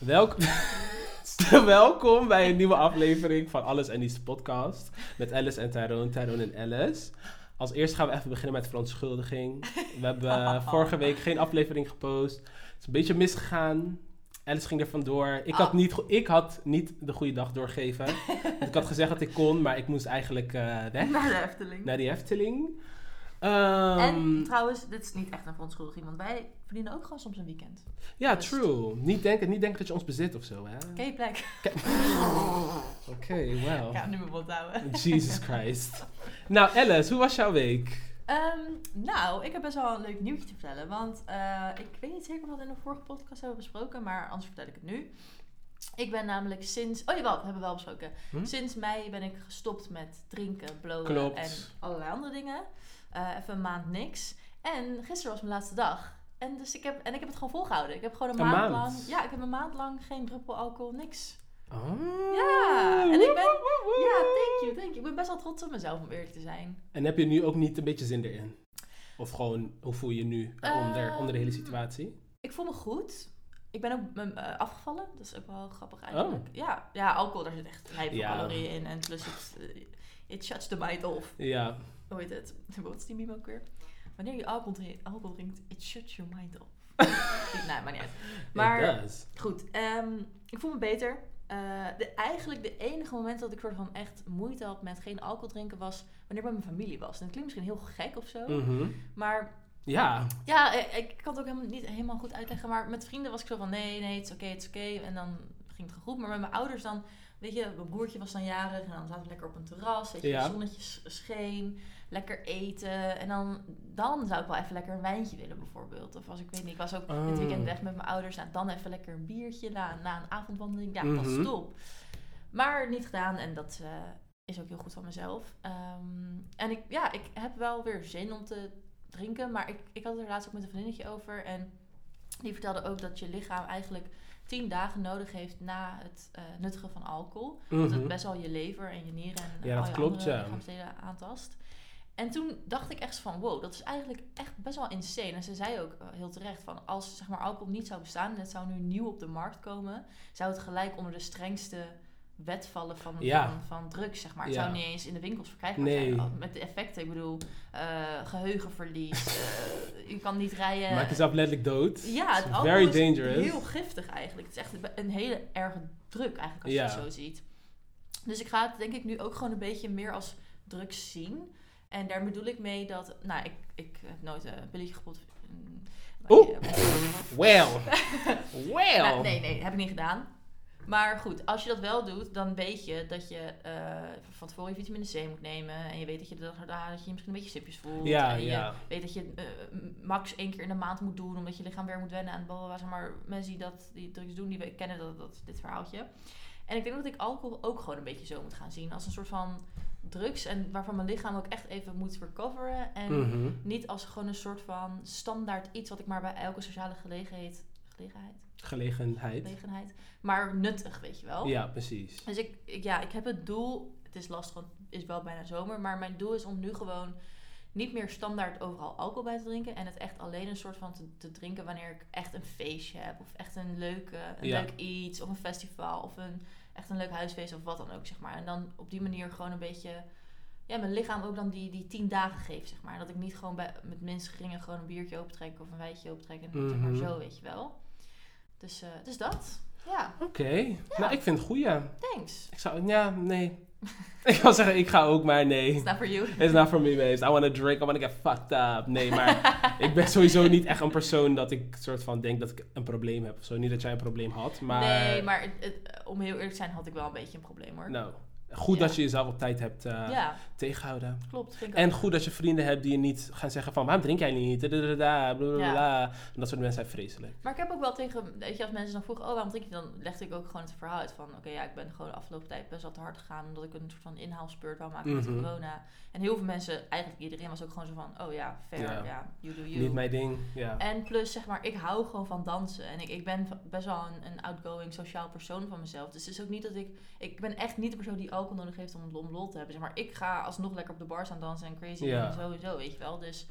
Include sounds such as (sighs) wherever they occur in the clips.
Welk... (laughs) Welkom bij een nieuwe aflevering van Alles en Niets podcast. Met Alice en Tyrone, Tyrone en Alice. Als eerst gaan we even beginnen met verontschuldiging. We hebben (laughs) vorige week geen aflevering gepost. Het is een beetje misgegaan. Alice ging er vandoor. Ik had, Ah. niet, ik had niet de goede dag doorgegeven. (laughs) Want ik had gezegd dat ik kon, maar ik moest eigenlijk eh, weg Naar de Efteling. naar die Efteling. Ehm, en trouwens, dit is niet echt een verontschuldiging, want wij verdienen ook gewoon soms een weekend. ja, dus- true. Niet denken, niet denken dat je ons bezit of zo, hè? Je plek? (laughs) Oké, well. Ik ga nu mijn mond houden. Jesus Christ. Nou, Alice, hoe was jouw week? Ehm, nou, ik heb best wel een leuk nieuwtje te vertellen. Want eh, ik weet niet zeker of we dat in de vorige podcast hebben besproken, maar anders vertel ik het nu. Ik ben namelijk sinds. Oh jawel, dat hebben we wel besproken. Hm? Sinds mei ben ik gestopt met drinken, blowen Klopt. en allerlei andere dingen. Eh, even een maand niks. En gisteren was mijn laatste dag. En, dus ik heb, en ik heb het gewoon volgehouden. Ik heb gewoon een, Een maand, maand? lang. Ja, ik heb een maand lang geen druppel alcohol, niks. Oh. Ja, en ik ben-. Ja, thank you, thank you. Ik ben best wel trots op mezelf om eerlijk te zijn. En heb je nu ook niet een beetje zin erin? Of gewoon, hoe voel je je nu onder, Ehm, onder de hele situatie? Ik voel me goed. Ik ben ook mm, eh, afgevallen. Dat is ook wel grappig eigenlijk. Oh. Ja, ja, alcohol, daar zit echt lijp Ja. calorieën in. En plus het, eh, it shuts the mind off. Ja. Hoe heet het? Wat is die meme ook weer? Wanneer je alcohol drinkt, alcohol drinkt it shuts your mind off. (laughs) nee, maar niet uit. Maar goed, ehm, ik voel me beter. Eh, de, eigenlijk de enige moment dat ik soort van echt moeite had met geen alcohol drinken was wanneer ik bij mijn familie was. En dat klinkt misschien heel gek of zo. Mhm. Maar Ja. ja, ik, ik kan het ook helemaal niet helemaal goed uitleggen. Maar met vrienden was ik zo van nee, nee, het is oké, het is oké. En dan ging het goed. Maar met mijn ouders dan, weet je, mijn broertje was dan jarig. En dan zaten we lekker op een terras. Weet je, Ja. het zonnetje s- scheen. Lekker eten. En dan, dan zou ik wel even lekker een wijntje willen bijvoorbeeld. Of als ik weet niet, ik was ook Oh. dit weekend weg met mijn ouders. Nou, dan even lekker een biertje na, na een avondwandeling. Ja, dat Mhm. is top. Maar niet gedaan. En dat eh, is ook heel goed van mezelf. Ehm, en ik, ja, ik heb wel weer zin om te drinken. Maar ik, ik had het er laatst ook met een vriendinnetje over. En die vertelde ook dat je lichaam eigenlijk tien dagen nodig heeft na het eh, nuttigen van alcohol. Dat Mhm. het best wel je lever en je nieren en Ja, al dat je klopt, andere ja. lichaamsdelen aantast. En toen dacht ik echt van, wow, dat is eigenlijk echt best wel insane. En ze zei ook eh, heel terecht van, als zeg maar alcohol niet zou bestaan en het zou nu nieuw op de markt komen, zou het gelijk onder de strengste wet vallen van, Ja. van, van drugs, zeg maar. Het Ja. zou niet eens in de winkels verkrijgbaar Nee. zijn. Met de effecten, ik bedoel, eh, geheugenverlies, eh, je kan niet rijden. Maak jezelf letterlijk dood. Ja, het alcohol very is dangerous. heel giftig eigenlijk. Het is echt een hele erge druk eigenlijk als Ja. je het zo ziet. Dus ik ga het denk ik nu ook gewoon een beetje meer als drugs zien. En daar bedoel ik mee dat, nou, ik, ik heb nooit een pilletje gepot. mm, Oeh. Well. Well. (laughs) Nou, nee, nee, heb ik niet gedaan. Maar goed, als je dat wel doet, dan weet je dat je eh, van tevoren je vitamine C moet nemen. En je weet dat je erna dat je misschien een beetje sipjes voelt. Ja, en je ja. weet dat je eh, max één keer in de maand moet doen, omdat je lichaam weer moet wennen aan bal. Zeg maar mensen die dat die drugs doen, die kennen dat, dat, dit verhaaltje. En ik denk dat ik alcohol ook gewoon een beetje zo moet gaan zien. Als een soort van drugs. En waarvan mijn lichaam ook echt even moet recoveren. En Mhm. niet als gewoon een soort van standaard iets wat ik maar bij elke sociale gelegenheid. Gelegenheid? Gelegenheid. Gelegenheid. Maar nuttig, weet je wel. Ja, precies. Dus ik, ik- ja, ik heb het doel. Het is lastig, want het is wel bijna zomer. Maar mijn doel is om nu gewoon niet meer standaard overal alcohol bij te drinken. En het echt alleen een soort van te, te drinken wanneer ik echt een feestje heb. Of echt een, leuke, een Ja. leuk iets. Of een festival. Of een, echt een leuk huisfeest. Of wat dan ook, zeg maar. En dan op die manier gewoon een beetje... Ja, mijn lichaam ook dan die, die tien dagen geeft, zeg maar. Dat ik niet gewoon bij, met mensen geringen gewoon een biertje opentrek. Of een wijtje opentrek. En zeg maar Mhm. zo, weet je wel. Dus, eh, dus dat. Ja, Oké. Nou, ik vind het goeie. thanks. Ik zou... Ja, nee. (laughs) ik wil zeggen, ik ga ook, maar nee. It's not for you. (laughs) It's not for me, babes. I want to drink, I want to get fucked up. Nee, maar (laughs) ik ben sowieso niet echt een persoon dat ik soort van denk dat ik een probleem heb of zo. Niet dat jij een probleem had, maar... Nee, maar het, het- om heel eerlijk te zijn had ik wel een beetje een probleem hoor. Nou, goed Ja. dat je jezelf op tijd hebt eh, ja, tegengehouden. klopt. Vind ik En ook. goed dat je vrienden hebt die je niet gaan zeggen van... Waarom drink jij niet? Blablabla. Ja. En dat soort mensen zijn vreselijk. Maar ik heb ook wel tegen, weet je, als mensen dan vroegen, oh waarom drink je dan? Legde ik ook gewoon het verhaal uit van, oké ja, ik ben gewoon de afgelopen tijd best wel te hard gegaan. Omdat ik een soort van inhaalspeurt wou maken Mhm. met corona. En heel veel mensen, eigenlijk iedereen was ook gewoon zo van, oh ja, fair, Ja. you do you. Niet mijn ding, ja. En plus, zeg maar, ik hou gewoon van dansen. En ik, ik ben best wel een, een outgoing, sociaal persoon van mezelf. Dus het is ook niet dat ik... Ik ben echt niet de persoon die alcohol nodig heeft om, om lol te hebben. Zeg maar, ik ga alsnog lekker op de bar staan dansen en crazy Ja. en sowieso, weet je wel. Dus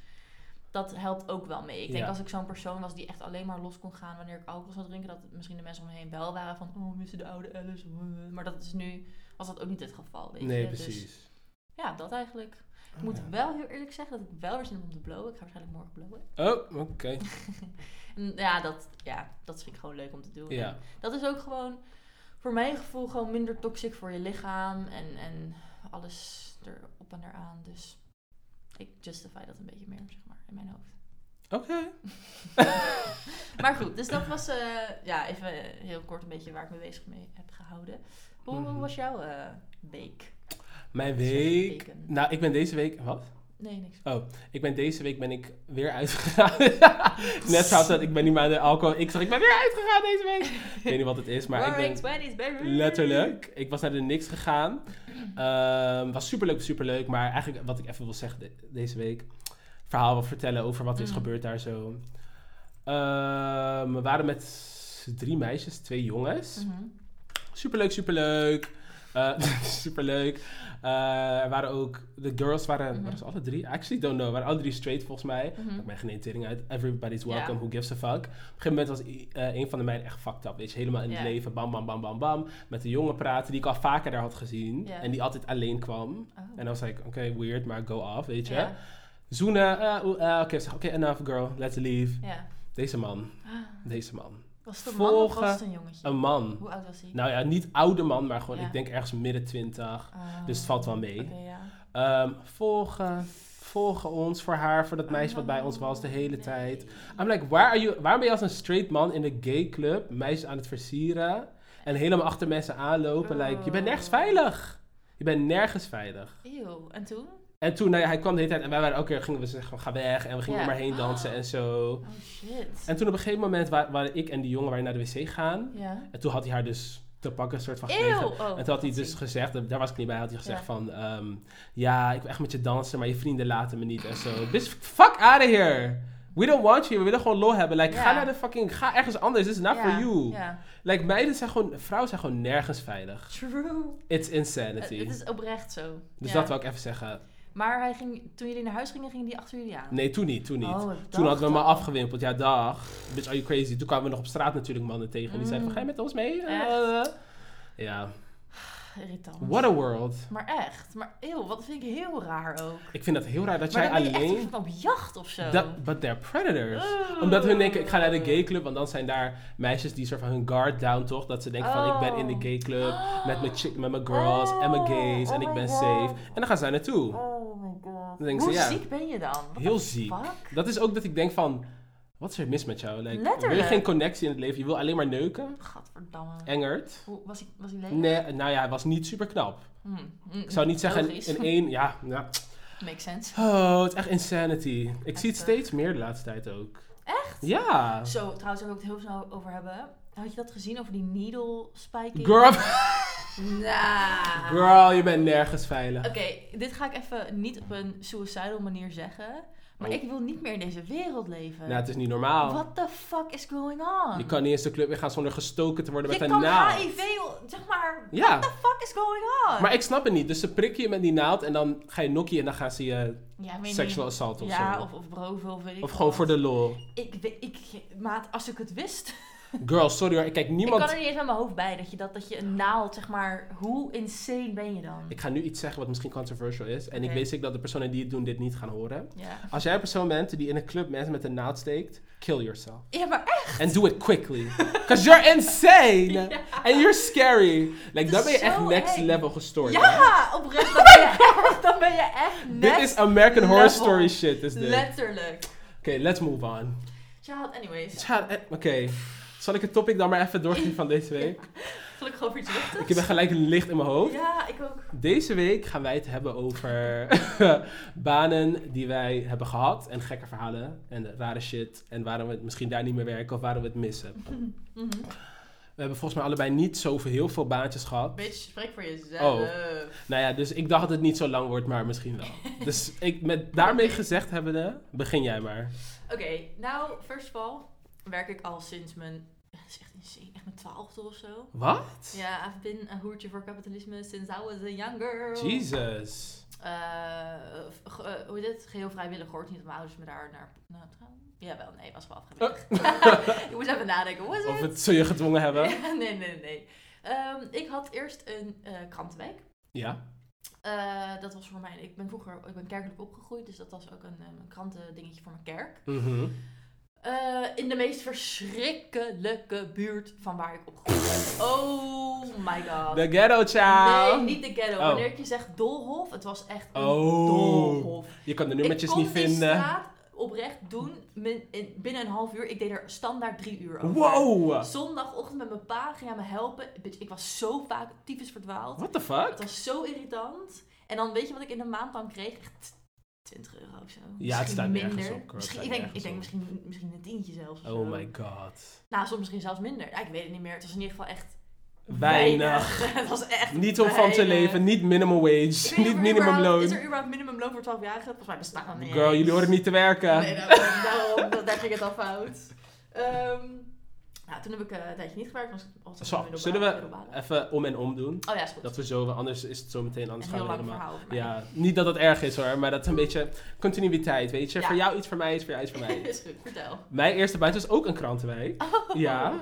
dat helpt ook wel mee. Ik denk Ja. als ik zo'n persoon was die echt alleen maar los kon gaan wanneer ik alcohol zou drinken, dat misschien de mensen om me heen wel waren van, oh, we missen de oude Alice. Maar dat is nu, was dat ook niet het geval, weet Nee, je. Dus, precies. ja, dat eigenlijk. Ik moet Ja. wel heel eerlijk zeggen dat ik wel weer zin heb om te blowen. Ik ga waarschijnlijk morgen blowen. Oh, oké. (laughs) Ja, dat, ja, dat vind ik gewoon leuk om te doen. Ja. En dat is ook gewoon, voor mijn gevoel, gewoon minder toxic voor je lichaam. En, en alles erop en eraan. Dus ik justify dat een beetje meer, zeg maar, in mijn hoofd. Oké. (laughs) Maar goed, dus dat was eh, ja, even heel kort een beetje waar ik me bezig mee heb gehouden. Hoe, Mhm. was jouw eh, week? Mijn week... Nou, ik ben deze week... Wat? Nee, niks. Ik ben deze week ben ik weer uitgegaan. (laughs) Net zoals dat ik ben niet meer de alcohol. Ik zeg, ik ben weer uitgegaan deze week. ik weet niet wat het is, maar ik ben... Baby! Letterlijk. Ik was naar de niks gegaan. Ehm was superleuk, superleuk. Maar eigenlijk wat ik even wil zeggen de- deze week. Verhaal wil vertellen over wat er is Mm. gebeurd daar zo. Ehm, we waren met drie meisjes, twee jongens. Mhm. Superleuk, superleuk. Eh (laughs) superleuk. Eh, er waren ook, de girls waren, Mhm. waren ze alle drie? I actually don't know. waren alle drie straight volgens mij. Mhm. Ik ben geen uit. Everybody's welcome, who gives a fuck. Op een gegeven moment was eh, een van de meiden echt fucked up. Weet je, helemaal in het leven. Bam, bam, bam, bam, bam. Met de jongen praten die ik al vaker daar had gezien. En die altijd alleen kwam. Oh. En dan was ik, oké, weird, maar go off, weet je. Zoenen, oké, oké, enough girl, let's leave. Deze man, Ah. deze man. Was het een man of was het een jongetje? Een man. Hoe oud was hij? Nou ja, niet oude man, maar gewoon, Ja. ik denk ergens midden twintig. Ah, dus het valt wel mee. Ja. Ehm, volgen, volgen ons voor haar, voor dat meisje wat bij ons was de hele Oh, tijd. I'm like, waar are you, waarom ben je als een straight man in de gay club meisjes aan het versieren en helemaal achter mensen aanlopen? Like, je bent nergens Oh. veilig. Je bent nergens veilig. Eeuw, en toen? En toen, nou ja, hij kwam de hele tijd en wij waren elke keer, gingen we zeggen, ga weg. En we gingen er maar heen dansen en zo. Oh shit. En toen op een gegeven moment wa- waren ik en die jongen waren naar de wc gaan. En toen had hij haar dus te pakken, een soort van gekregen. Oh, En toen had hij dus gezegd, daar was ik niet bij, had hij gezegd van... ehm, ja, ik wil echt met je dansen, maar je vrienden laten me niet en zo. Bitch, fuck out of here! We don't want you, we willen gewoon lol hebben. Like, ga naar de fucking, ga ergens anders, this is not for you. Ja. Like, meiden zijn gewoon, vrouwen zijn gewoon nergens veilig. True. It's insanity. het is oprecht zo. dus dat wil ik even zeggen. Maar hij ging, toen jullie naar huis gingen, ging die achter jullie aan? Nee, toen niet, toen niet. Oh, Toen hadden we al. afgewimpeld. Ja, dag. Bitch, are you crazy? Toen kwamen we nog op straat natuurlijk mannen tegen. En die zeiden van, Mm. ga je met ons mee? Echt? Eh, ja. (sighs) Irritant. What a world. Maar echt. Maar eeuw, wat vind ik heel raar ook. Ik vind dat heel raar dat maar jij alleen... echt op jacht of zo. Dat, but they're predators. Omdat hun denken, ik ga naar de gay club, want dan zijn daar meisjes die soort van hun guard down, toch? Dat ze denken van, ik ben in de gay club met mijn chick, met mijn girls en mijn (gasps) gays en Oh ik ben God. safe. En dan gaan zij naartoe. Ze, Hoe ja. ziek ben je dan? What Heel ziek. Fuck? Dat is ook dat ik denk van, wat is er mis met jou? Like, wil je Letterlijk. geen connectie in het leven? Je wil alleen maar neuken? Gadverdamme. Engert? Hoe, was, hij, was hij leeg? Nee, nou ja, hij was niet super knap. Hm, hm, Ik zou niet zeggen in één, ja, ja. Makes sense. Oh, het is echt insanity. Ik zie het steeds meer de laatste tijd ook. Echt? Ja. Zo, trouwens, daar wil ik het heel snel over hebben. Had je dat gezien over die needle spiking? Girl, (laughs) Nah. girl, je bent nergens veilig. Oké, dit ga ik even niet op een suicidal manier zeggen. Maar Oh. ik wil niet meer in deze wereld leven. Nou, het is niet normaal. What the fuck is going on? Je kan niet eens de club in gaan zonder gestoken te worden Je met een kan naald. HIV, zeg maar. Ja. What the fuck is going on? Maar ik snap het niet. Dus ze prikken je met die naald en dan ga je nokkie en dan gaan ze je ja, sexual niet. assault of ja, zo. of, of broven of weet ik Of gewoon wat. voor de lol. Ik, weet- ik, maat, als ik het wist. Girl, sorry hoor. Kijk, Ik niemand... kan er niet eens met mijn hoofd bij dat je, dat, dat je een naald, zeg maar. Hoe insane ben je dan? Ik ga nu iets zeggen wat misschien controversial is. En ik Oké. weet zeker dat de personen die het doen dit niet gaan horen. Als jij een persoon bent die in een club mensen met een naald steekt, kill yourself. ja, maar echt. And do it quickly. Because you're insane. (laughs) Ja. And you're scary. Like, dan ben je echt next eng. level gestoord. Ja, oprecht. Dan ben je echt, dan ben je echt (laughs) Dit next is American Horror. Story shit, is dit. Oké, Letterlijk. let's move on. Child, anyways. Tja, eh, Oké, zal ik het topic dan maar even doorgeven van deze week? Gelukkig over iets luchtigs. Ik heb gelijk een licht in mijn hoofd. Ja, ik ook. Deze week gaan wij het hebben over (laughs) banen die wij hebben gehad en gekke verhalen en rare shit en waarom we het misschien daar niet meer werken of waarom we het missen. (laughs) Mhm. We hebben volgens mij allebei niet zoveel heel veel baantjes gehad. Bitch, spreek voor jezelf. Oh. Nou ja, dus ik dacht dat het niet zo lang wordt, maar misschien wel. (laughs) dus ik, met daarmee gezegd hebbende, begin jij maar. Oké, nou, first of all, werk ik al sinds mijn... Dat is echt insane. Echt mijn twaalfde of zo. Wat? Ja, I've been a hoertje voor kapitalisme since I was a young girl. Jesus. eh, hoe het? Geheel vrijwillig hoort niet dat mijn ouders me daar naar... naar Jawel, nee, was wel afgewezen. (laughs) ik moest even nadenken. Was Of het? zul je gedwongen hebben. (laughs) nee, nee, nee. Ehm, ik had eerst een eh krantenwijk. Ja. Dat was voor mij, ik ben vroeger, ik ben kerkelijk opgegroeid, dus dat was ook een, een krantendingetje voor mijn kerk. Mhm. Eh, in de meest verschrikkelijke buurt van waar ik opgegroeid ben. Oh my god. De ghetto child. Nee, niet de ghetto. Oh. Wanneer ik je zeg Dolhof, het was echt een Oh. Dolhof. Je kan de Ik nummertjes niet vinden. straat oprecht doen binnen een half uur. Ik deed er standaard drie uur over. Wow. Zondagochtend met mijn pa ging hij me helpen. Ik was zo vaak tyfus verdwaald. What the fuck? Het was zo irritant. En dan weet je wat ik in de maand dan kreeg? Echt 20 euro of zo. Ja, het Misschien staat nergens minder. op, girl. Het Misschien, ik denk, nergens ik denk op. misschien, misschien een tientje zelfs. Oh zo. my god. Nou, soms misschien zelfs minder. Ja, ik weet het niet meer. Het was in ieder geval echt Weinig. (laughs) het was echt Niet om van te weinig. leven, niet minimum wage, niet überhaupt- minimumloon. Is er überhaupt minimumloon voor 12-jarigen? Volgens mij bestaat dat niet Girl, jullie horen niet te werken. Nee, daarom, daarom, dat- daar ging het al fout. Ehm, nou, toen heb ik eh, een tijdje niet gewerkt. Was, was Zo, zullen we even om en om doen? Oh ja, is goed. Dat we zo, anders is het zo meteen, anders een gaan heel lang helemaal... verhaal. Ja, niet dat het erg is hoor, maar dat is een beetje continuïteit, weet je. Ja. Voor jou iets, voor mij iets, voor jou iets, voor mij (laughs) is goed, vertel. Mijn eerste buiten was ook een krantenwijk. (laughs) Oh. Ja.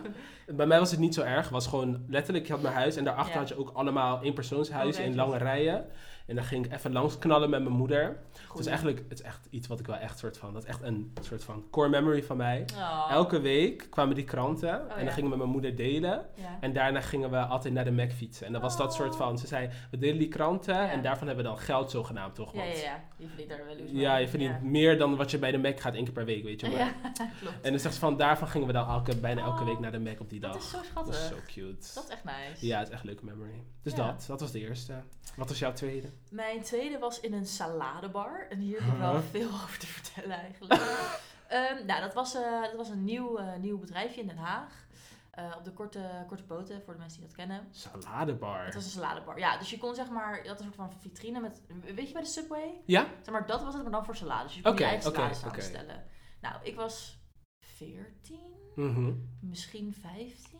Bij mij was het niet zo erg. Het was gewoon letterlijk, je had mijn huis en daarachter Ja. had je ook allemaal eenpersoonshuizen Oh, in lange rijen. En dan ging ik even langs knallen met mijn moeder. Het is eigenlijk, het is echt iets wat ik wel echt soort van, dat is echt een soort van core memory van mij. Oh. Elke week kwamen die kranten en dan ja. gingen we met mijn moeder delen. Ja. En daarna gingen we altijd naar de Mac fietsen. En dat was dat Oh. soort van, ze zei, we delen die kranten Ja. en daarvan hebben we dan geld zogenaamd, toch? ja, Want ja, ja. Je verdient daar wel eens ja, je verdient meer dan wat je bij de Mac gaat één keer per week, weet je wel. (laughs) En dan zegt ze van, daarvan gingen we dan elke, bijna elke Oh, week naar de Mac op die dag. Dat is zo Dat schattig. is zo cute. Dat is echt nice. Ja, het is echt een leuke memory. Dus Ja. dat, dat was de eerste. Wat was jouw tweede? Mijn tweede was in een saladebar. En hier heb ik wel veel (laughs) over te vertellen eigenlijk. (laughs) Ehm, nou, dat was, eh, dat was een nieuw, eh, nieuw bedrijfje in Den Haag. Eh, op de korte, korte poten, voor de mensen die dat kennen. Saladebar. Het was een saladebar. Ja, dus je kon zeg maar, je had een soort van vitrine met, weet je bij de Subway? Ja? Zeg maar, dat was het, maar dan voor salades. Dus je kon Oké, je eigen salades samenstellen. Nou, ik was 14, Mhm. misschien 15.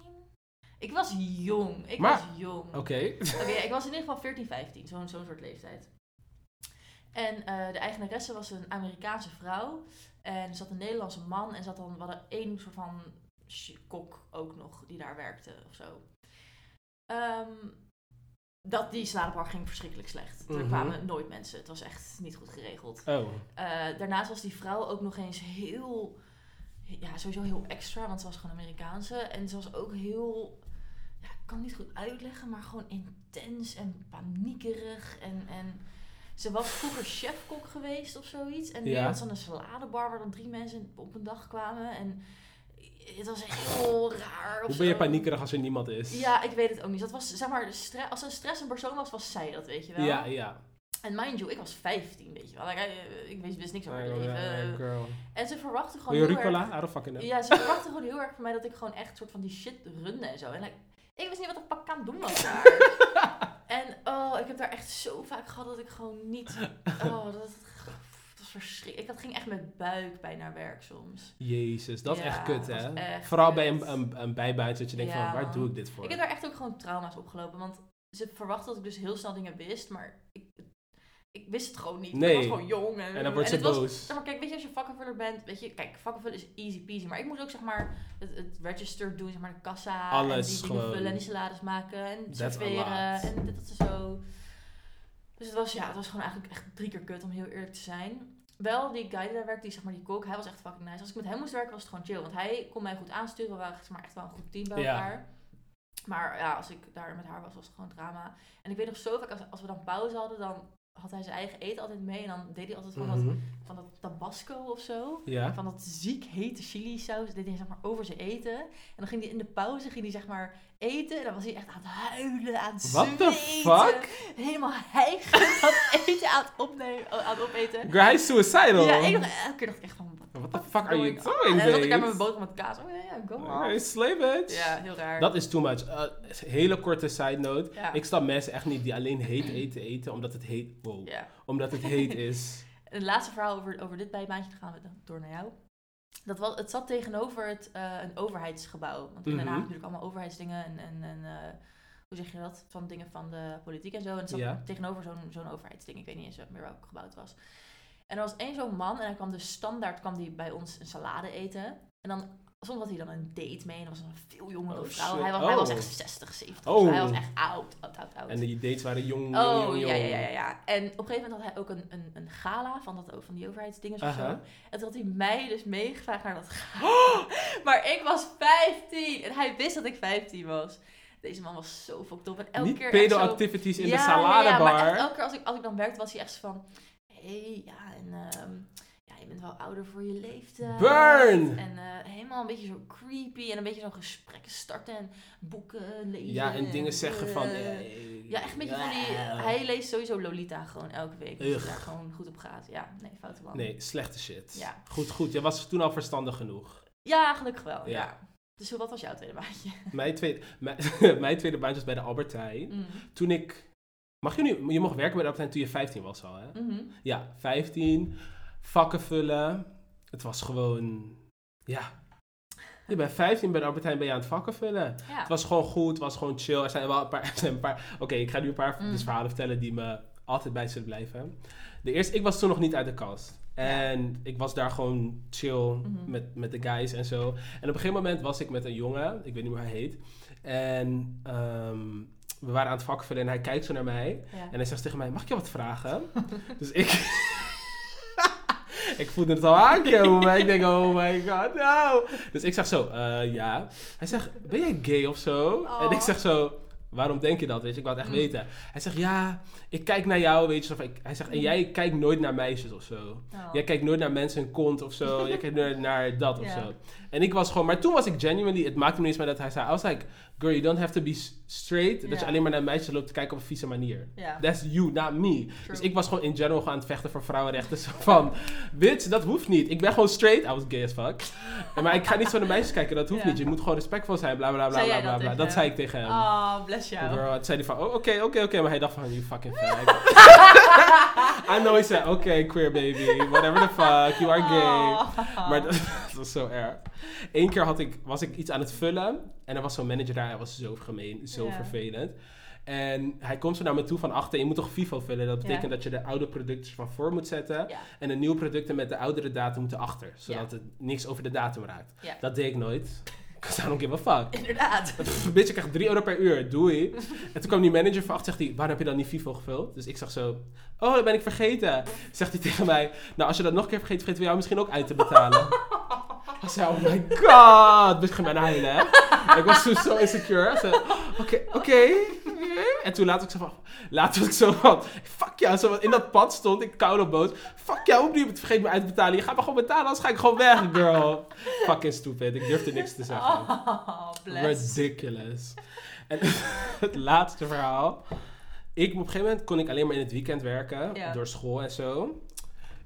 Ik was jong. Ik Maar- was jong. Oké. Oké, ik was in ieder geval 14, 15, zo'n zo'n soort leeftijd. En eh, de eigenaresse was een Amerikaanse vrouw. En er zat een Nederlandse man. En zat dan, we hadden één soort van kok ook nog die daar werkte of zo. Ehm, dat, die saladebar ging verschrikkelijk slecht. Er Mhm. kwamen nooit mensen. Het was echt niet goed geregeld. Oh. Eh, daarnaast was die vrouw ook nog eens heel, ja, sowieso heel extra, want ze was gewoon Amerikaanse. En ze was ook heel, ja, ik kan het niet goed uitleggen, maar gewoon intens en paniekerig. En, en ze was vroeger (laughs) chefkok geweest of zoiets. En nu Ja. had ze een saladebar waar dan drie mensen op een dag kwamen. En het was echt heel raar. Hoe ben je paniekerig als er niemand is? Ja, ik weet het ook niet. Dat was, zeg maar, als een stress een persoon was, was zij dat, weet je wel. Ja, ja. En mind you, ik was 15, weet je wel. Eh, ik wist, wist niks over Oh, het leven. En ze verwachten gewoon heel rucola? erg... Ja, ze verwachten gewoon heel erg van mij dat ik gewoon echt soort van die shit runde en zo. En like, ik wist niet wat ik pak aan het doen was daar. (laughs) en oh, ik heb daar echt zo vaak gehad dat ik gewoon niet... Oh, dat, dat was verschrikkelijk. Ik had, ging echt met buikpijn naar werk soms. Jezus, dat is Ja, echt kut, hè? echt Vooral bij een, een, een bijbaantje dat je denkt Ja, van, waar doe ik dit voor? Ik heb daar echt ook gewoon trauma's opgelopen. Want ze verwachten dat ik dus heel snel dingen wist, maar ik, ik wist het gewoon niet. Nee. Ik was gewoon jong. En, En dan wordt ze het was- boos. Zeg maar, kijk, weet je, als je vakkenvuller bent, weet je, kijk, vakkenvullen is easy peasy. Maar ik moest ook, zeg maar, het, het register doen, zeg maar, de kassa. Alles en die dingen gewoon. vullen en die salades maken en serveren en dit, dat, zo. Dus het was, ja, het was gewoon eigenlijk echt drie keer kut, om heel eerlijk te zijn. Wel, die guy die daar werkte, die, zeg maar, die kok, hij was echt fucking nice. Als ik met hem moest werken, was het gewoon chill. Want hij kon mij goed aansturen, we waren zeg maar, echt wel een goed team bij Ja. elkaar. Maar ja, als ik daar met haar was, was het gewoon drama. En ik weet nog zo vaak, als, als we dan pauze hadden, dan had hij zijn eigen eten altijd mee. En dan deed hij altijd van, dat, Mhm. van dat tabasco of zo. Ja. Van dat ziek hete chili saus deed hij zeg maar over zijn eten. En dan ging hij in de pauze ging hij zeg maar eten. En dan was hij echt aan het huilen, aan het What the fuck? Helemaal hijgend (laughs) dat eten aan het, opnemen, aan het opeten. Girl, hij is suicidal. Ja, ik, elke keer dacht ik echt van... Fuck are you doing, En dan ik daar met mijn boterham met kaas. Oh ja, ja, go Hey, slay bitch. Ja, heel raar. Dat is too much. Uh, hele korte side note. ja. Ik snap mensen echt niet die alleen heet eten eten omdat het heet. Wow. ja. Omdat het heet is. (laughs) En het laatste verhaal over, over dit bijbaantje, dan gaan we dan door naar jou. Dat was, het zat tegenover het, eh, een overheidsgebouw. Want in Den Haag Mhm. natuurlijk allemaal overheidsdingen en, en, en eh, hoe zeg je dat, van dingen van de politiek en zo. En het zat Ja. tegenover zo'n zo'n overheidsding. Ik weet niet eens meer welk gebouw het was. En er was één zo'n man en hij kwam dus standaard kwam die bij ons een salade eten. En dan, soms had hij dan een date mee en dat was een veel jongere Oh, vrouw. Hij was, hij was Oh. echt 60, 70. Oh. Dus hij was echt oud, oud, oud, oud. En die dates waren jong, jong, Oh, jong, ja, ja, ja, ja, ja. En op een gegeven moment had hij ook een, een, een gala van, dat, van die overheidsdingen of zo. En toen had hij mij dus meegevraagd naar dat gala. (gasps) Maar ik was 15 en hij wist dat ik 15 was. Deze man was zo fucked up. En elke Niet keer echt zo- pedo-activities in Ja, de ja, ja, saladebar. maar elke keer als ik, als ik dan werkte, was hij echt van... Hey, ja, en ehm, ja, je bent wel ouder voor je leeftijd. Burn! En eh, helemaal een beetje zo creepy en een beetje zo'n gesprekken starten en boeken lezen. ja, en dingen zeggen van... eh, ja, echt een beetje van die... Hij leest sowieso Lolita gewoon elke week. Dus daar gewoon goed op gaat. Ja, nee, foute man. Nee, slechte shit. Ja. Goed, goed. Je was toen al verstandig genoeg. Ja, gelukkig wel. Ja. Ja. Dus wat was jouw tweede baantje? Mijn tweede, (laughs) mijn, mijn tweede baantje was bij de Albertijn. Mm. Toen ik... Mag je nu... Je mocht werken bij de Albertijn toen je 15 was al, hè? Mhm. Ja, 15. Vakken vullen. Het was gewoon... Ja. Je bent 15 bij de Albertijn ben je aan het vakken vullen. Ja. Het was gewoon goed, het was gewoon chill. Er zijn wel een paar... (laughs) Er zijn een paar Oké, ik ga nu een paar Mm. dus verhalen vertellen die me altijd bij zullen blijven. De eerste... Ik was toen nog niet uit de kast. En ik was daar gewoon chill Mhm. met, met de guys en zo. En op een gegeven moment was ik met een jongen, ik weet niet hoe hij heet. En ehm, we waren aan het vakken vullen en hij kijkt zo naar mij. Ja. En hij zegt tegen mij, mag ik je wat vragen? (laughs) dus ik... (laughs) ik voelde het al aankomen, ik denk, oh my god, no. Dus ik zeg zo, eh, ja. Hij zegt, ben jij gay of zo? En ik Oh. zeg zo, waarom denk je dat? Weet je, ik wou het echt Mm. weten. Hij zegt, ja, ik kijk naar jou, weet je. Of ik, hij zegt, en jij kijkt nooit naar meisjes of zo. Oh. Jij kijkt nooit naar mensen hun kont of zo. Jij kijkt nooit naar dat of zo. En ik was gewoon... Maar toen was ik genuinely... Het maakte me niet eens meer dat hij zei... I was like... Girl, you don't have to be straight. Dat je alleen maar naar meisjes loopt te kijken op een vieze manier. That's you, not me. True. Dus ik was gewoon in general gewoon aan het vechten voor vrouwenrechten. Zo van... Bitch, dat hoeft niet. Ik ben gewoon straight. I was gay as fuck. (laughs) maar ik ga niet zo naar meisjes kijken. Dat hoeft niet. Je moet gewoon respectvol zijn. Bla, bla, bla, bla, bla, dat bla. zei ik tegen hem. Oh, bless jou. Girl, toen zei hij van, oh, oké, oké, oké. Maar hij dacht van, you fucking fag. (laughs) I know he said, okay, queer baby, whatever the fuck, you are gay. Oh. Maar (laughs) was zo erg. Eén keer had ik, was ik iets aan het vullen en er was zo'n manager daar, hij was zo gemeen, zo Ja. vervelend. En hij komt zo naar me toe van achter, je moet toch FIFO vullen? Dat betekent Ja. dat je de oude producten van voor moet zetten Ja. en de nieuwe producten met de oudere datum moeten achter, zodat het niks over de datum raakt. Dat deed ik nooit. Because I don't give a fuck. Inderdaad. (laughs) Bitch, ik krijg 3 euro per uur, doei. (laughs) En toen kwam die manager van achter, zegt hij, waarom heb je dan niet FIFO gevuld? Dus ik zeg zo, oh, dat ben ik vergeten. Zegt hij tegen mij, nou, als je dat nog een keer vergeet, vergeten we jou misschien ook uit te betalen. (laughs) Ik zei, oh my god. Bitch, ik ging bijna huilen, hè. ik was toen zo insecure. Ik zei, Oké, oké. En toen later ik zo van, later was ik zo van, fuck jou. Zo, in dat pad stond ik koud op boot. Fuck jou, het vergeet me uit te betalen? Je gaat me gewoon betalen, anders ga ik gewoon weg, girl. Fucking stupid. Ik durfde niks te zeggen. Oh. Ridiculous. En (laughs) het laatste verhaal. Ik, op een gegeven moment kon ik alleen maar in het weekend werken. Door school en zo.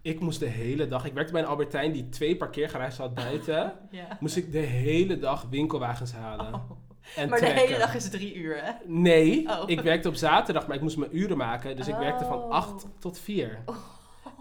Ik moest de hele dag... Ik werkte bij een Albertijn die twee parkeergarages had buiten. (laughs) Ja. Moest ik de hele dag winkelwagens halen. Oh. En Maar de hele dag is drie uur, hè? Nee, Oh. ik werkte op zaterdag, maar ik moest mijn uren maken. Dus ik werkte van Oh. 8 tot 4.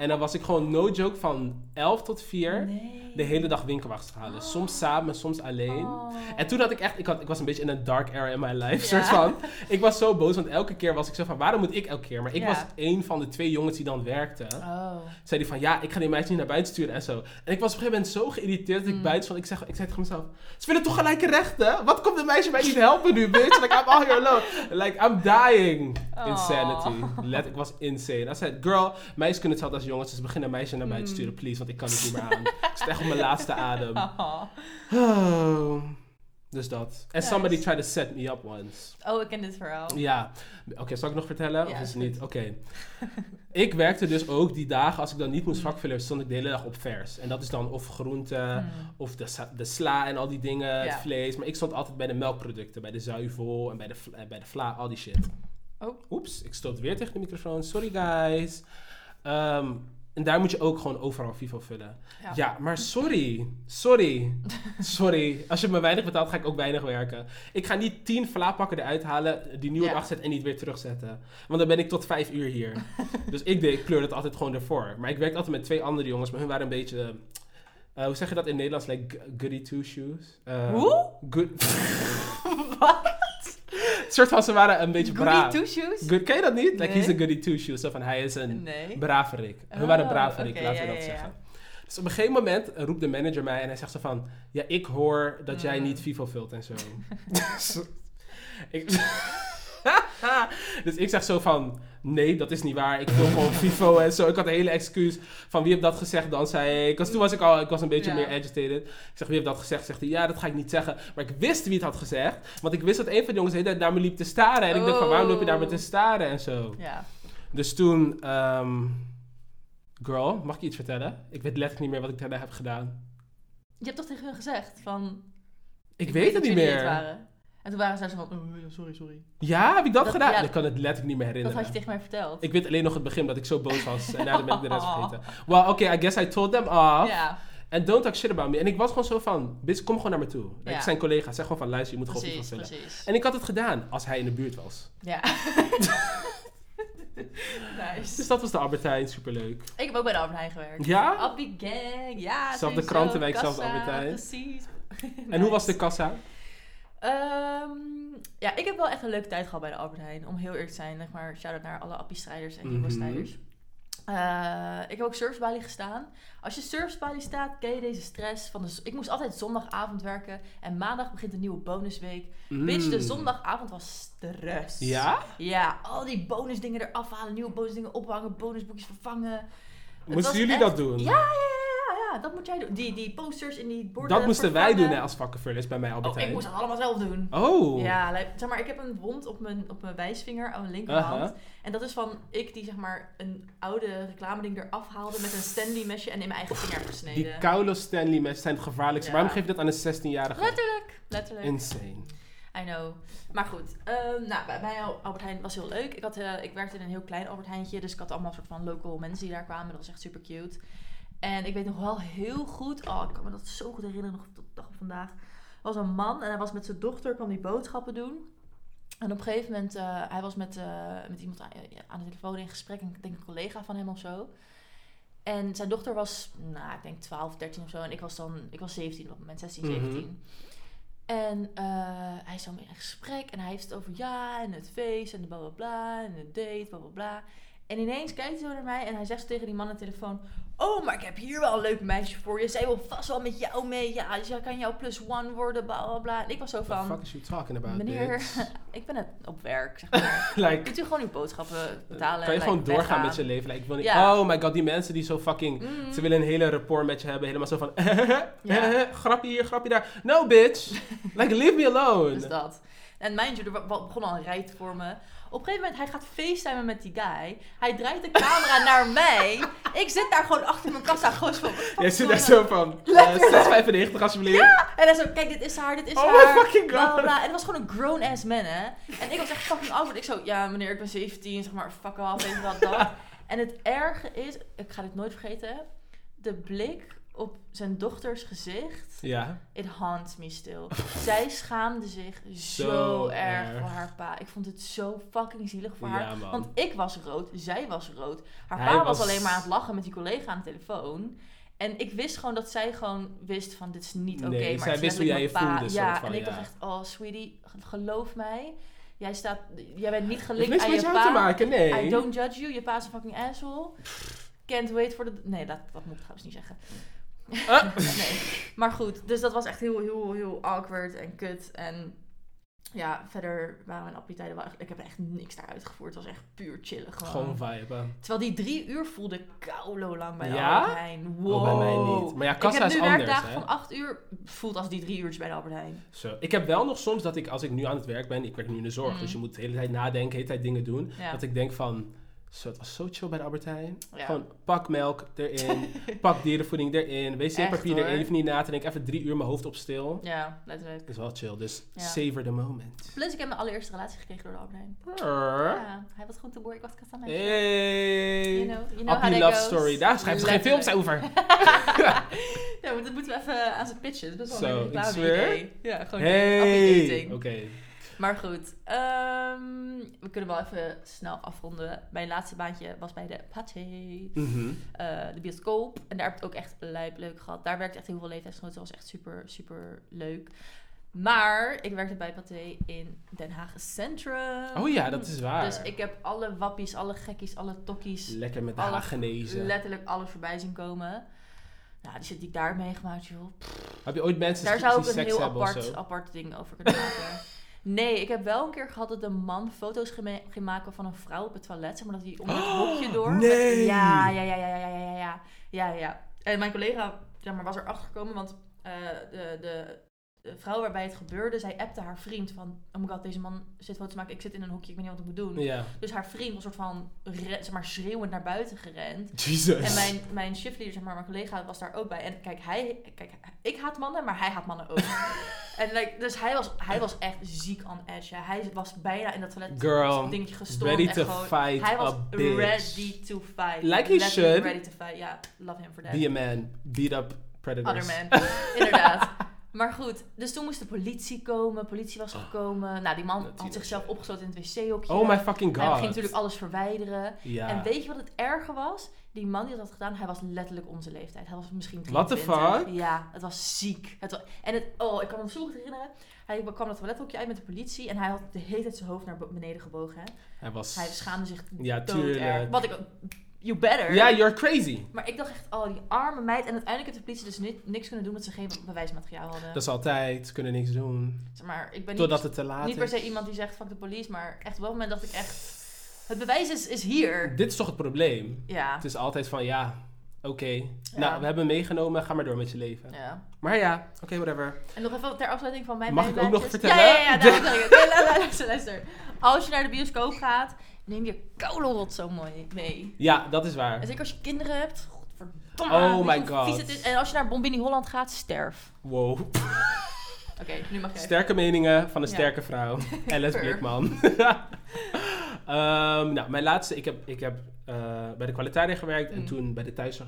En dan was ik gewoon no joke van 11 tot 4 Nee. de hele dag winkelwagens halen. Soms samen, soms alleen. Oh. En toen had ik echt, ik, had, ik was een beetje in een dark era in my life, Ja. soort van. (laughs) Ik was zo boos, want elke keer was ik zo van, waarom moet ik elke keer? Maar ik Ja. was één van de twee jongens die dan werkte. Oh. Zei die van, ja, ik ga die meisjes niet naar buiten sturen en zo. En ik was op een gegeven moment zo geïrriteerd dat ik Mm. buiten stond. Ik, zeg, ik zei tegen mezelf, ze willen toch gelijke rechten? Wat komt de meisje mij niet helpen nu, bitch? Like, I'm all here alone. Like, I'm dying. Insanity. Let, ik was insane. I said, girl, meisjes kunnen hetzelfde als jongens, dus begin een meisje naar buiten Mm. sturen, please, want ik kan het niet meer aan. ik zit echt op mijn laatste (laughs) adem. Oh. Dus dat. And somebody tried to set me up once. Oh, ik ken dit verhaal. Ja. Oké, zal ik nog vertellen? Ja, of is het niet? Oké. (laughs) ik werkte dus ook die dagen, als ik dan niet moest vakvullen, stond ik de hele dag op vers. En dat is dan of groente, Hmm. of de, de sla en al die dingen, het vlees. Maar ik stond altijd bij de melkproducten, bij de zuivel en bij de, bij de vla, al die shit. Oh. Oeps, ik stoot weer tegen de microfoon. Sorry guys. Ehm, en daar moet je ook gewoon overal Vivo vullen. Ja. Ja, maar sorry. Sorry. Sorry. Als je me weinig betaalt, ga ik ook weinig werken. Ik ga niet tien vlaapakken eruit halen, die nieuw Ja. op afzetten en niet weer terugzetten. Want dan ben ik tot vijf uur hier. (laughs) dus ik deed, ik kleurde het altijd gewoon ervoor. Maar ik werkte altijd met twee andere jongens, maar hun waren een beetje... eh, hoe zeg je dat in Nederlands? Like goody two shoes? Eh, Hoe? Good... (laughs) (laughs) Wat? (laughs) soort van, ze waren een beetje Goody braaf. two shoes? Good, ken je dat niet? Like, he's a goody two shoes. Zo van, hij is een Nee. braverik. Hun Oh, waren braverik, oké, laten we ja, dat ja, ja. zeggen. Dus op een gegeven moment roept de manager mij en hij zegt zo van... Ja, ik hoor dat jij Mm. niet Vivo vult en zo. (laughs) (laughs) ik, (laughs) dus ik zeg zo van... Nee, dat is niet waar. Ik vul gewoon (laughs) Vivo en zo. Ik had een hele excuus van wie heeft dat gezegd dan, zei ik. Want toen was ik al, ik was een beetje Ja. meer agitated. Ik zeg, wie heeft dat gezegd? Zegt hij, ja, dat ga ik niet zeggen. Maar ik wist wie het had gezegd. Want ik wist dat een van de jongens de hele naar me liep te staren. En ik dacht van, waarom loop je naar me te staren en zo. Ja. Dus toen, ehm, girl, mag ik je iets vertellen? Ik weet letterlijk niet meer wat ik daarna heb gedaan. Je hebt toch tegen hun gezegd van... Ik, weet het niet meer. En toen waren ze zo van... oh, ja, sorry, sorry. Ja, heb ik dat, Dat- gedaan? ja. ik kan het letterlijk niet meer Dat herinneren. had je tegen mij verteld. Ik weet alleen nog het begin dat ik zo boos was. En daarna ben ik de rest (laughs) vergeten. Well, okay, I guess I told them off. Ja, And don't talk shit about me. En ik was gewoon zo van, bitch, kom gewoon naar me toe. Ja. Ik zijn collega, zeg gewoon van, luister, je moet gewoon precies, Vivo vullen. precies. En ik had het gedaan als hij in de buurt was. Ja. (laughs) Dus nice. dat was de Albertijn, superleuk. Ik heb ook bij de Albert Heijn gewerkt. Ja? Appie Gang, ja. Zelfde krantenwijk, zelfde Kassa, Albert Heijn. Precies. En hoe was de kassa? Ehm, ja, ik heb wel echt een leuke tijd gehad bij de Albert Heijn. Om heel eerlijk te zijn, zeg maar, shout-out naar alle appie-strijders en Mhm. Jumbo-strijders. Eh, ik heb ook servicebalie gestaan. Als je servicebalie staat, ken je deze stress. Van de, ik moest altijd zondagavond werken. En maandag begint een nieuwe bonusweek. Bitch, de Mm. zondagavond was stress. Ja? Ja, al die bonusdingen eraf halen, nieuwe bonusdingen ophangen, bonusboekjes vervangen. Moesten jullie echt- dat doen? Ja, ja, ja, ja, dat moet jij doen. Die, die posters in die borden Dat moesten wij doen hè, als vakkenvullers bij mij Oh, Albertijn. ik moest dat allemaal zelf doen. Oh. Ja, zeg maar, ik heb een wond op mijn, op mijn wijsvinger aan mijn linkerhand. En dat is van ik die zeg maar een oude reclameding eraf haalde met een Stanley mesje en in mijn eigen vinger heb Die. Kaulo Stanley mes zijn het gevaarlijkste. Ja. Waarom geef je dat aan een 16-jarige? Letterlijk, letterlijk. Insane. I know. Maar goed, ehm, nou, bij Al- Albert Heijn was heel leuk. Ik, had, eh, ik werkte in een heel klein Albert Heijntje, dus ik had allemaal soort van local mensen die daar kwamen. Dat was echt super cute. En ik weet nog wel heel goed, oh, ik kan me dat zo goed herinneren, nog tot de dag van vandaag. Er was een man en hij was met zijn dochter, kwam die boodschappen doen. En op een gegeven moment, eh, hij was met, eh, met iemand aan, aan de telefoon in gesprek, ik denk een collega van hem of zo. En zijn dochter was, nou, ik denk 12, 13 of zo. En ik was dan, ik was 17 op het moment, 16, Mhm. 17. En eh, hij is mee in gesprek en hij heeft het over ja en het feest en de bla bla bla en het date, bla bla bla. En ineens kijkt hij zo naar mij en hij zegt tegen die man aan de telefoon: Oh, maar ik heb hier wel een leuk meisje voor je. Zij wil vast wel met jou mee. Ja, dus zij kan jouw plus one worden, bla bla bla. En ik was zo What the fuck van: is you talking about, Meneer, (laughs) ik ben net op werk, zeg maar. (laughs) like, Kunt u gewoon uw boodschappen betalen? kan je gewoon like, doorgaan met je leven? Like, ik wil niet. Oh my god, die mensen die zo fucking... Mm. Ze willen een hele rapport met je hebben. Helemaal zo van... (laughs) Grapje hier, grapje daar. No, bitch. Like, leave me alone. Dus dat. En mind you, er begon al een te vormen. Op een gegeven moment, hij gaat facetimen met die guy. Hij draait de camera (laughs) naar mij. Ik zit daar gewoon achter mijn kassa. Gewoon zo. Jij zit daar zo van... eh 6,95 alsjeblieft. En hij zo, kijk, dit is haar, dit is Oh haar. my fucking bla, god. bla. En het was gewoon een grown-ass man, hè. En ik was echt fucking awkward. Ik zo, ja meneer, ik ben 17, zeg maar, fuck off, je wat, dat. (laughs) En het erge is, ik ga dit nooit vergeten, de blik op zijn dochters gezicht. Ja. It haunts me still. (laughs) Zij schaamde zich zo, Zo erg, erg. voor haar pa. Ik vond het zo fucking zielig voor haar. Man. Want ik was rood, zij was rood. Haar Hij pa was... was- alleen maar aan het lachen met die collega aan de telefoon. En ik wist gewoon dat zij gewoon wist van dit is niet oké. Nee, maar zij wist hoe jij je mijn voelde, Pa. Ja, van, en ik ja. dacht echt, oh sweetie, geloof mij. Jij, staat, jij bent niet gelinkt aan je pa. te maken, nee. I don't judge you. Je pa is een fucking asshole. Can't wait for the... Nee, dat, dat moet ik trouwens niet zeggen. Ah. (laughs) nee. Maar goed, dus dat was echt heel, heel, heel awkward en kut. En ja, verder waren mijn appetijden wel echt... Ik heb echt niks daar uitgevoerd. Het was echt puur chillen gewoon. Gewoon viben. Terwijl die drie uur voelde koulo lang bij de Ja? Albert Heijn. Wow. Oh, bij mij niet. Maar ja, ik kassa heb is nu anders, werkdagen hè. van acht uur. Voelt als die drie uurtjes bij de Albert Heijn. Zo. Ik heb wel nog soms dat ik, als ik nu aan het werk ben, ik werk nu in de zorg, Mm. dus je moet de hele tijd nadenken, de hele tijd dingen doen. Ja. Dat ik denk van, zo, het was zo chill bij de Albert Heijn. Ja. Gewoon pak melk erin, (laughs) pak dierenvoeding erin, wc-papier erin. Hoeft niet na te denken, even drie uur mijn hoofd op stil. Ja, letterlijk. Dat is wel chill, dus Ja. savor the moment. Plus ik heb mijn allereerste relatie gekregen door de Albert Heijn. Ja, hij was goed te boer, ik was kassa meisje. Hey. You know, you that love goes. story. Daar schrijven ze geen films over. (laughs) ja, maar dat moeten we even aan ze pitchen. Dat is best wel Zo, een ik reclame idee. Ja, gewoon Hey. Oké. Maar goed, ehm, we kunnen wel even snel afronden. Mijn laatste baantje was bij de Pathé, Mhm. eh, de bioscoop. En daar heb ik het ook echt lijp leuk gehad. Daar werkte echt heel veel leeftijdsgenoten. Dat was echt super, super leuk. Maar ik werkte bij Pathé in Den Haag Centrum. Oh ja, dat is waar. Dus ik heb alle wappies, alle gekkies, alle tokkies, Lekker met de alle- Hagenezen. letterlijk alles voorbij zien komen. Nou, die shit die ik daar meegemaakt, joh. Heb je ooit mensen Daar die zou ik een heel apart, apart ding over kunnen maken. Nee, ik heb wel een keer gehad dat een man foto's ging maken van een vrouw op het toilet. Maar dat hij onder het hokje door. met- nee! ja, ja, ja, ja, ja, ja, ja, ja, ja, ja. En mijn collega zeg maar, was erachter gekomen, want eh, de, de, de vrouw waarbij het gebeurde, zij appte haar vriend van... Oh my god, deze man zit foto's te maken, ik zit in een hokje, ik weet niet wat ik moet doen. Ja. Dus haar vriend was soort van, zeg maar, schreeuwend naar buiten gerend. Jesus. En mijn, mijn shiftleader, zeg maar, mijn collega, was daar ook bij. En kijk, hij, kijk, ik haat mannen, maar hij haat mannen ook. (laughs) en like, dus hij was, hij was echt ziek on edge. ja. Hij was bijna in dat toilet Girl, dat dingetje gestormd. ready to gewoon, fight Hij was ready to fight. Like he should. Ready to fight, ja. Love him for that. Be a man. Beat up predators. Other man. (laughs) Inderdaad. Maar goed, dus toen moest de politie komen. Politie was gekomen. Nou, die man had zichzelf opgesloten in het wc-hokje. Oh my fucking god. Hij ging natuurlijk alles verwijderen. Ja. En weet je wat het erge was? Die man die dat had gedaan, hij was letterlijk onze leeftijd. Hij was misschien What the 23. fuck? Ja, het was ziek. Het wa- en het, oh, ik kan me zo goed herinneren. Hij kwam dat toilethokje uit met de politie en hij had de hele tijd zijn hoofd naar beneden gebogen. Hè? Hij was... Hij schaamde zich Ja, dood tuurlijk. erg. Wat ik ook- You better. Ja, you're crazy. Maar ik dacht echt, oh, die arme meid. En uiteindelijk heeft de politie dus ni- niks kunnen doen, omdat ze geen bewijsmateriaal hadden. Dat is altijd. Ze kunnen niks doen. Zeg maar, ik ben Totdat niet, het te laat niet per se iemand die zegt, fuck de police. Maar echt op dat moment dacht ik echt, het bewijs is, is hier. Dit is toch het probleem? Ja. Het is altijd van ja, oké. Ja. Nou, we hebben meegenomen, ga maar door met je leven. ja. Maar ja, oké, whatever. En nog even ter afsluiting van mijn Mag ik ook nog vertellen? Ja, ja, ja. zeg ik het. Luister, luister. Als je naar de bioscoop gaat, neem je kolenrot zo mooi mee. Ja, dat is waar. En zeker als je kinderen hebt. Godverdomme. Oh my hoe God. En als je naar Bombini Holland gaat, sterf. Wow. (laughs) Oké, nu mag je. Sterke meningen van een Ja. sterke vrouw. (laughs) Alice. Blikman. (laughs) Ehm, nou, mijn laatste, ik heb, ik heb eh, bij de kwalitaria gewerkt en Mm. toen bij de thuis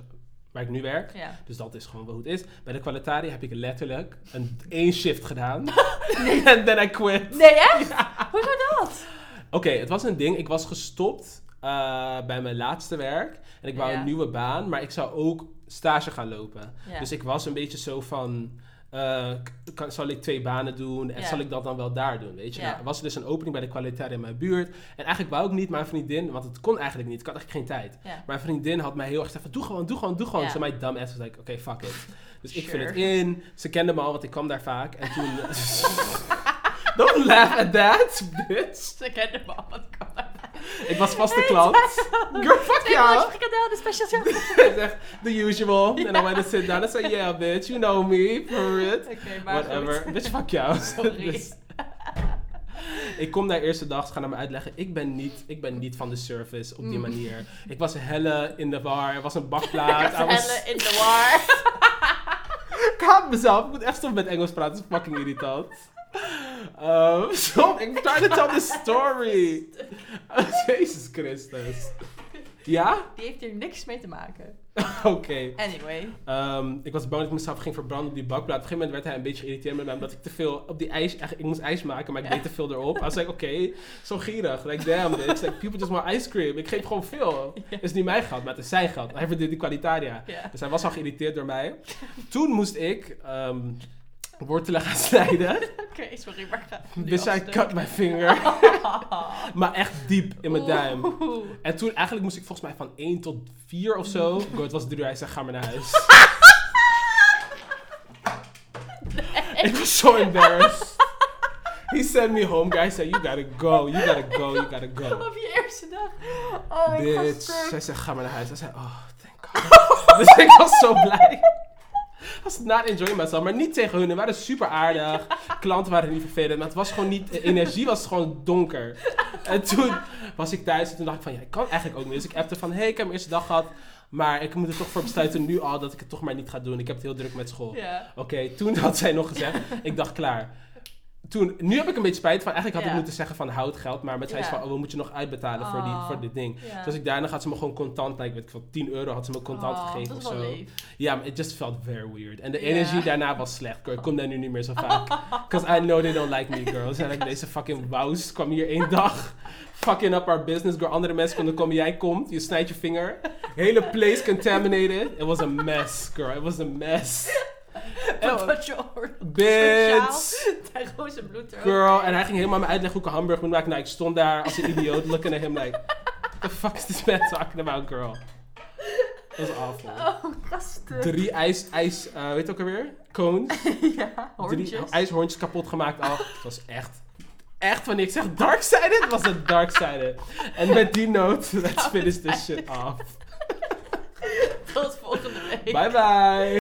waar ik nu werk. Ja. Dus dat is gewoon wel hoe het is. Bij de kwalitaria heb ik letterlijk een één shift gedaan. En then I quit. Nee, echt? Hoezo dat? Oké, het was een ding. Ik was gestopt eh, bij mijn laatste werk. En ik wou Ja. een nieuwe baan, maar ik zou ook stage gaan lopen. Ja. Dus ik was een beetje zo van... eh, kan, zal ik twee banen doen en Ja. zal ik dat dan wel daar doen, weet je? Nou, er was dus een opening bij de kwaliteit in mijn buurt. En eigenlijk wou ik niet, mijn vriendin, want het kon eigenlijk niet. Ik had eigenlijk geen tijd. Mijn vriendin had mij heel erg gezegd van, doe gewoon, doe gewoon, doe gewoon. Ja. Zo mijn dumb ass was like, oké, fuck it. (laughs) Dus ik vul Sure. het in. Ze kende me al, want ik kwam daar vaak. En toen... (laughs) (laughs) Don't laugh at that, bitch. Ze kennen me al, wat dat? Ik was vaste klant. Girl, fuck frikandel, de special (laughs) zegt, the usual. And I went to sit down. I said, yeah, bitch, you know me, for it. Oké, maar Whatever. goed. Bitch, fuck jou. (laughs) Sorry. (laughs) Dus ik kom daar eerste dag, ze gaan naar me uitleggen. Ik ben niet, ik ben niet van de service op die Mm. manier. Ik was helle in de war. Er was een bakplaat. I was- Helle in de war. ik haat mezelf. Ik moet echt stoppen met Engels praten. Het is fucking irritant. (laughs) Um, stop, ik try to tell the story. (laughs) Jezus Christus. Ja? Die heeft hier niks mee te maken. (laughs) Oké. Anyway. Ehm, ik was bang dat ik mezelf ging verbranden op die bakplaat. Op een gegeven moment werd hij een beetje geïrriteerd met mij. Omdat ik te veel op die ijs... Ik moest ijs maken, maar ik Ja. deed te veel erop. I was like, oké, zo gierig. Like, damn bitch. Like, people just want ice cream. Ik geef gewoon veel. Ja. Het is niet mijn geld, maar het is zijn geld. Hij verdient die kwalitaria. Ja. Dus hij was al geïrriteerd door mij. Toen moest ik ehm, wortelen gaan snijden. (laughs) Oké, sorry, maar ga. Dus stuk. cut mijn vinger. (laughs) Maar echt diep in mijn duim. Oeh. En toen eigenlijk moest ik volgens mij van 1 tot 4 of zo. (laughs) Bro, het was 3 uur. Hij zei, ga maar naar huis. Ik was zo embarrassed. He sent me home, guys. Said, you gotta go, you gotta go, you gotta go. Op je eerste dag. Oh, Bitch. Zij zei, ga maar naar huis. Hij zei, oh, thank God. dus ik was zo blij. Was not enjoying myself. Maar niet tegen hun. Ze waren super aardig. Klanten waren niet vervelend. Maar het was gewoon niet... De energie was gewoon donker. En toen was ik thuis. En toen dacht ik van, ja, ik kan eigenlijk ook niet. Dus ik appte van, hey, ik heb mijn eerste dag gehad. Maar ik moet er toch voor besluiten nu al dat ik het toch maar niet ga doen. Ik heb het heel druk met school. Oké, toen had zij nog gezegd. ik dacht, klaar. Toen, nu heb ik een beetje spijt van. Eigenlijk had ik moeten zeggen van houd geld. Maar met zij is van, oh, we moeten je nog uitbetalen voor, die, Oh. voor dit ding. Dus als ik daarna had ze me gewoon contant, like, weet ik veel, 10 euro had ze me contant Oh, gegeven of zo. Ja, maar it just felt very weird. En de energie daarna was slecht. Ik kom daar nu niet meer zo vaak. (laughs) Because I know they don't like me, girls. En like, deze fucking wous kwam hier één dag. (laughs) Fucking up our business, girl. Andere mensen konden komen, jij komt, je snijdt je vinger. Hele place contaminated. It was a mess, girl. It was a mess. Oh, Dat je hoort. Bitch. (laughs) Girl. En hij ging helemaal me uitleggen hoe ik een hamburger moet maken. Nou, ik stond daar als een idioot looking at him like... The fuck is this man talking about, girl? Dat was awful. Oh, gasten. Drie ijs, ijs, eh weet je ook alweer? Cones. (laughs) ja, Drie ijshorntjes kapot gemaakt al. Het was echt, echt wanneer ik zeg dark-sided, was het dark-sided. En met die note, let's finish this shit off. (laughs) Tot volgende week. Bye bye.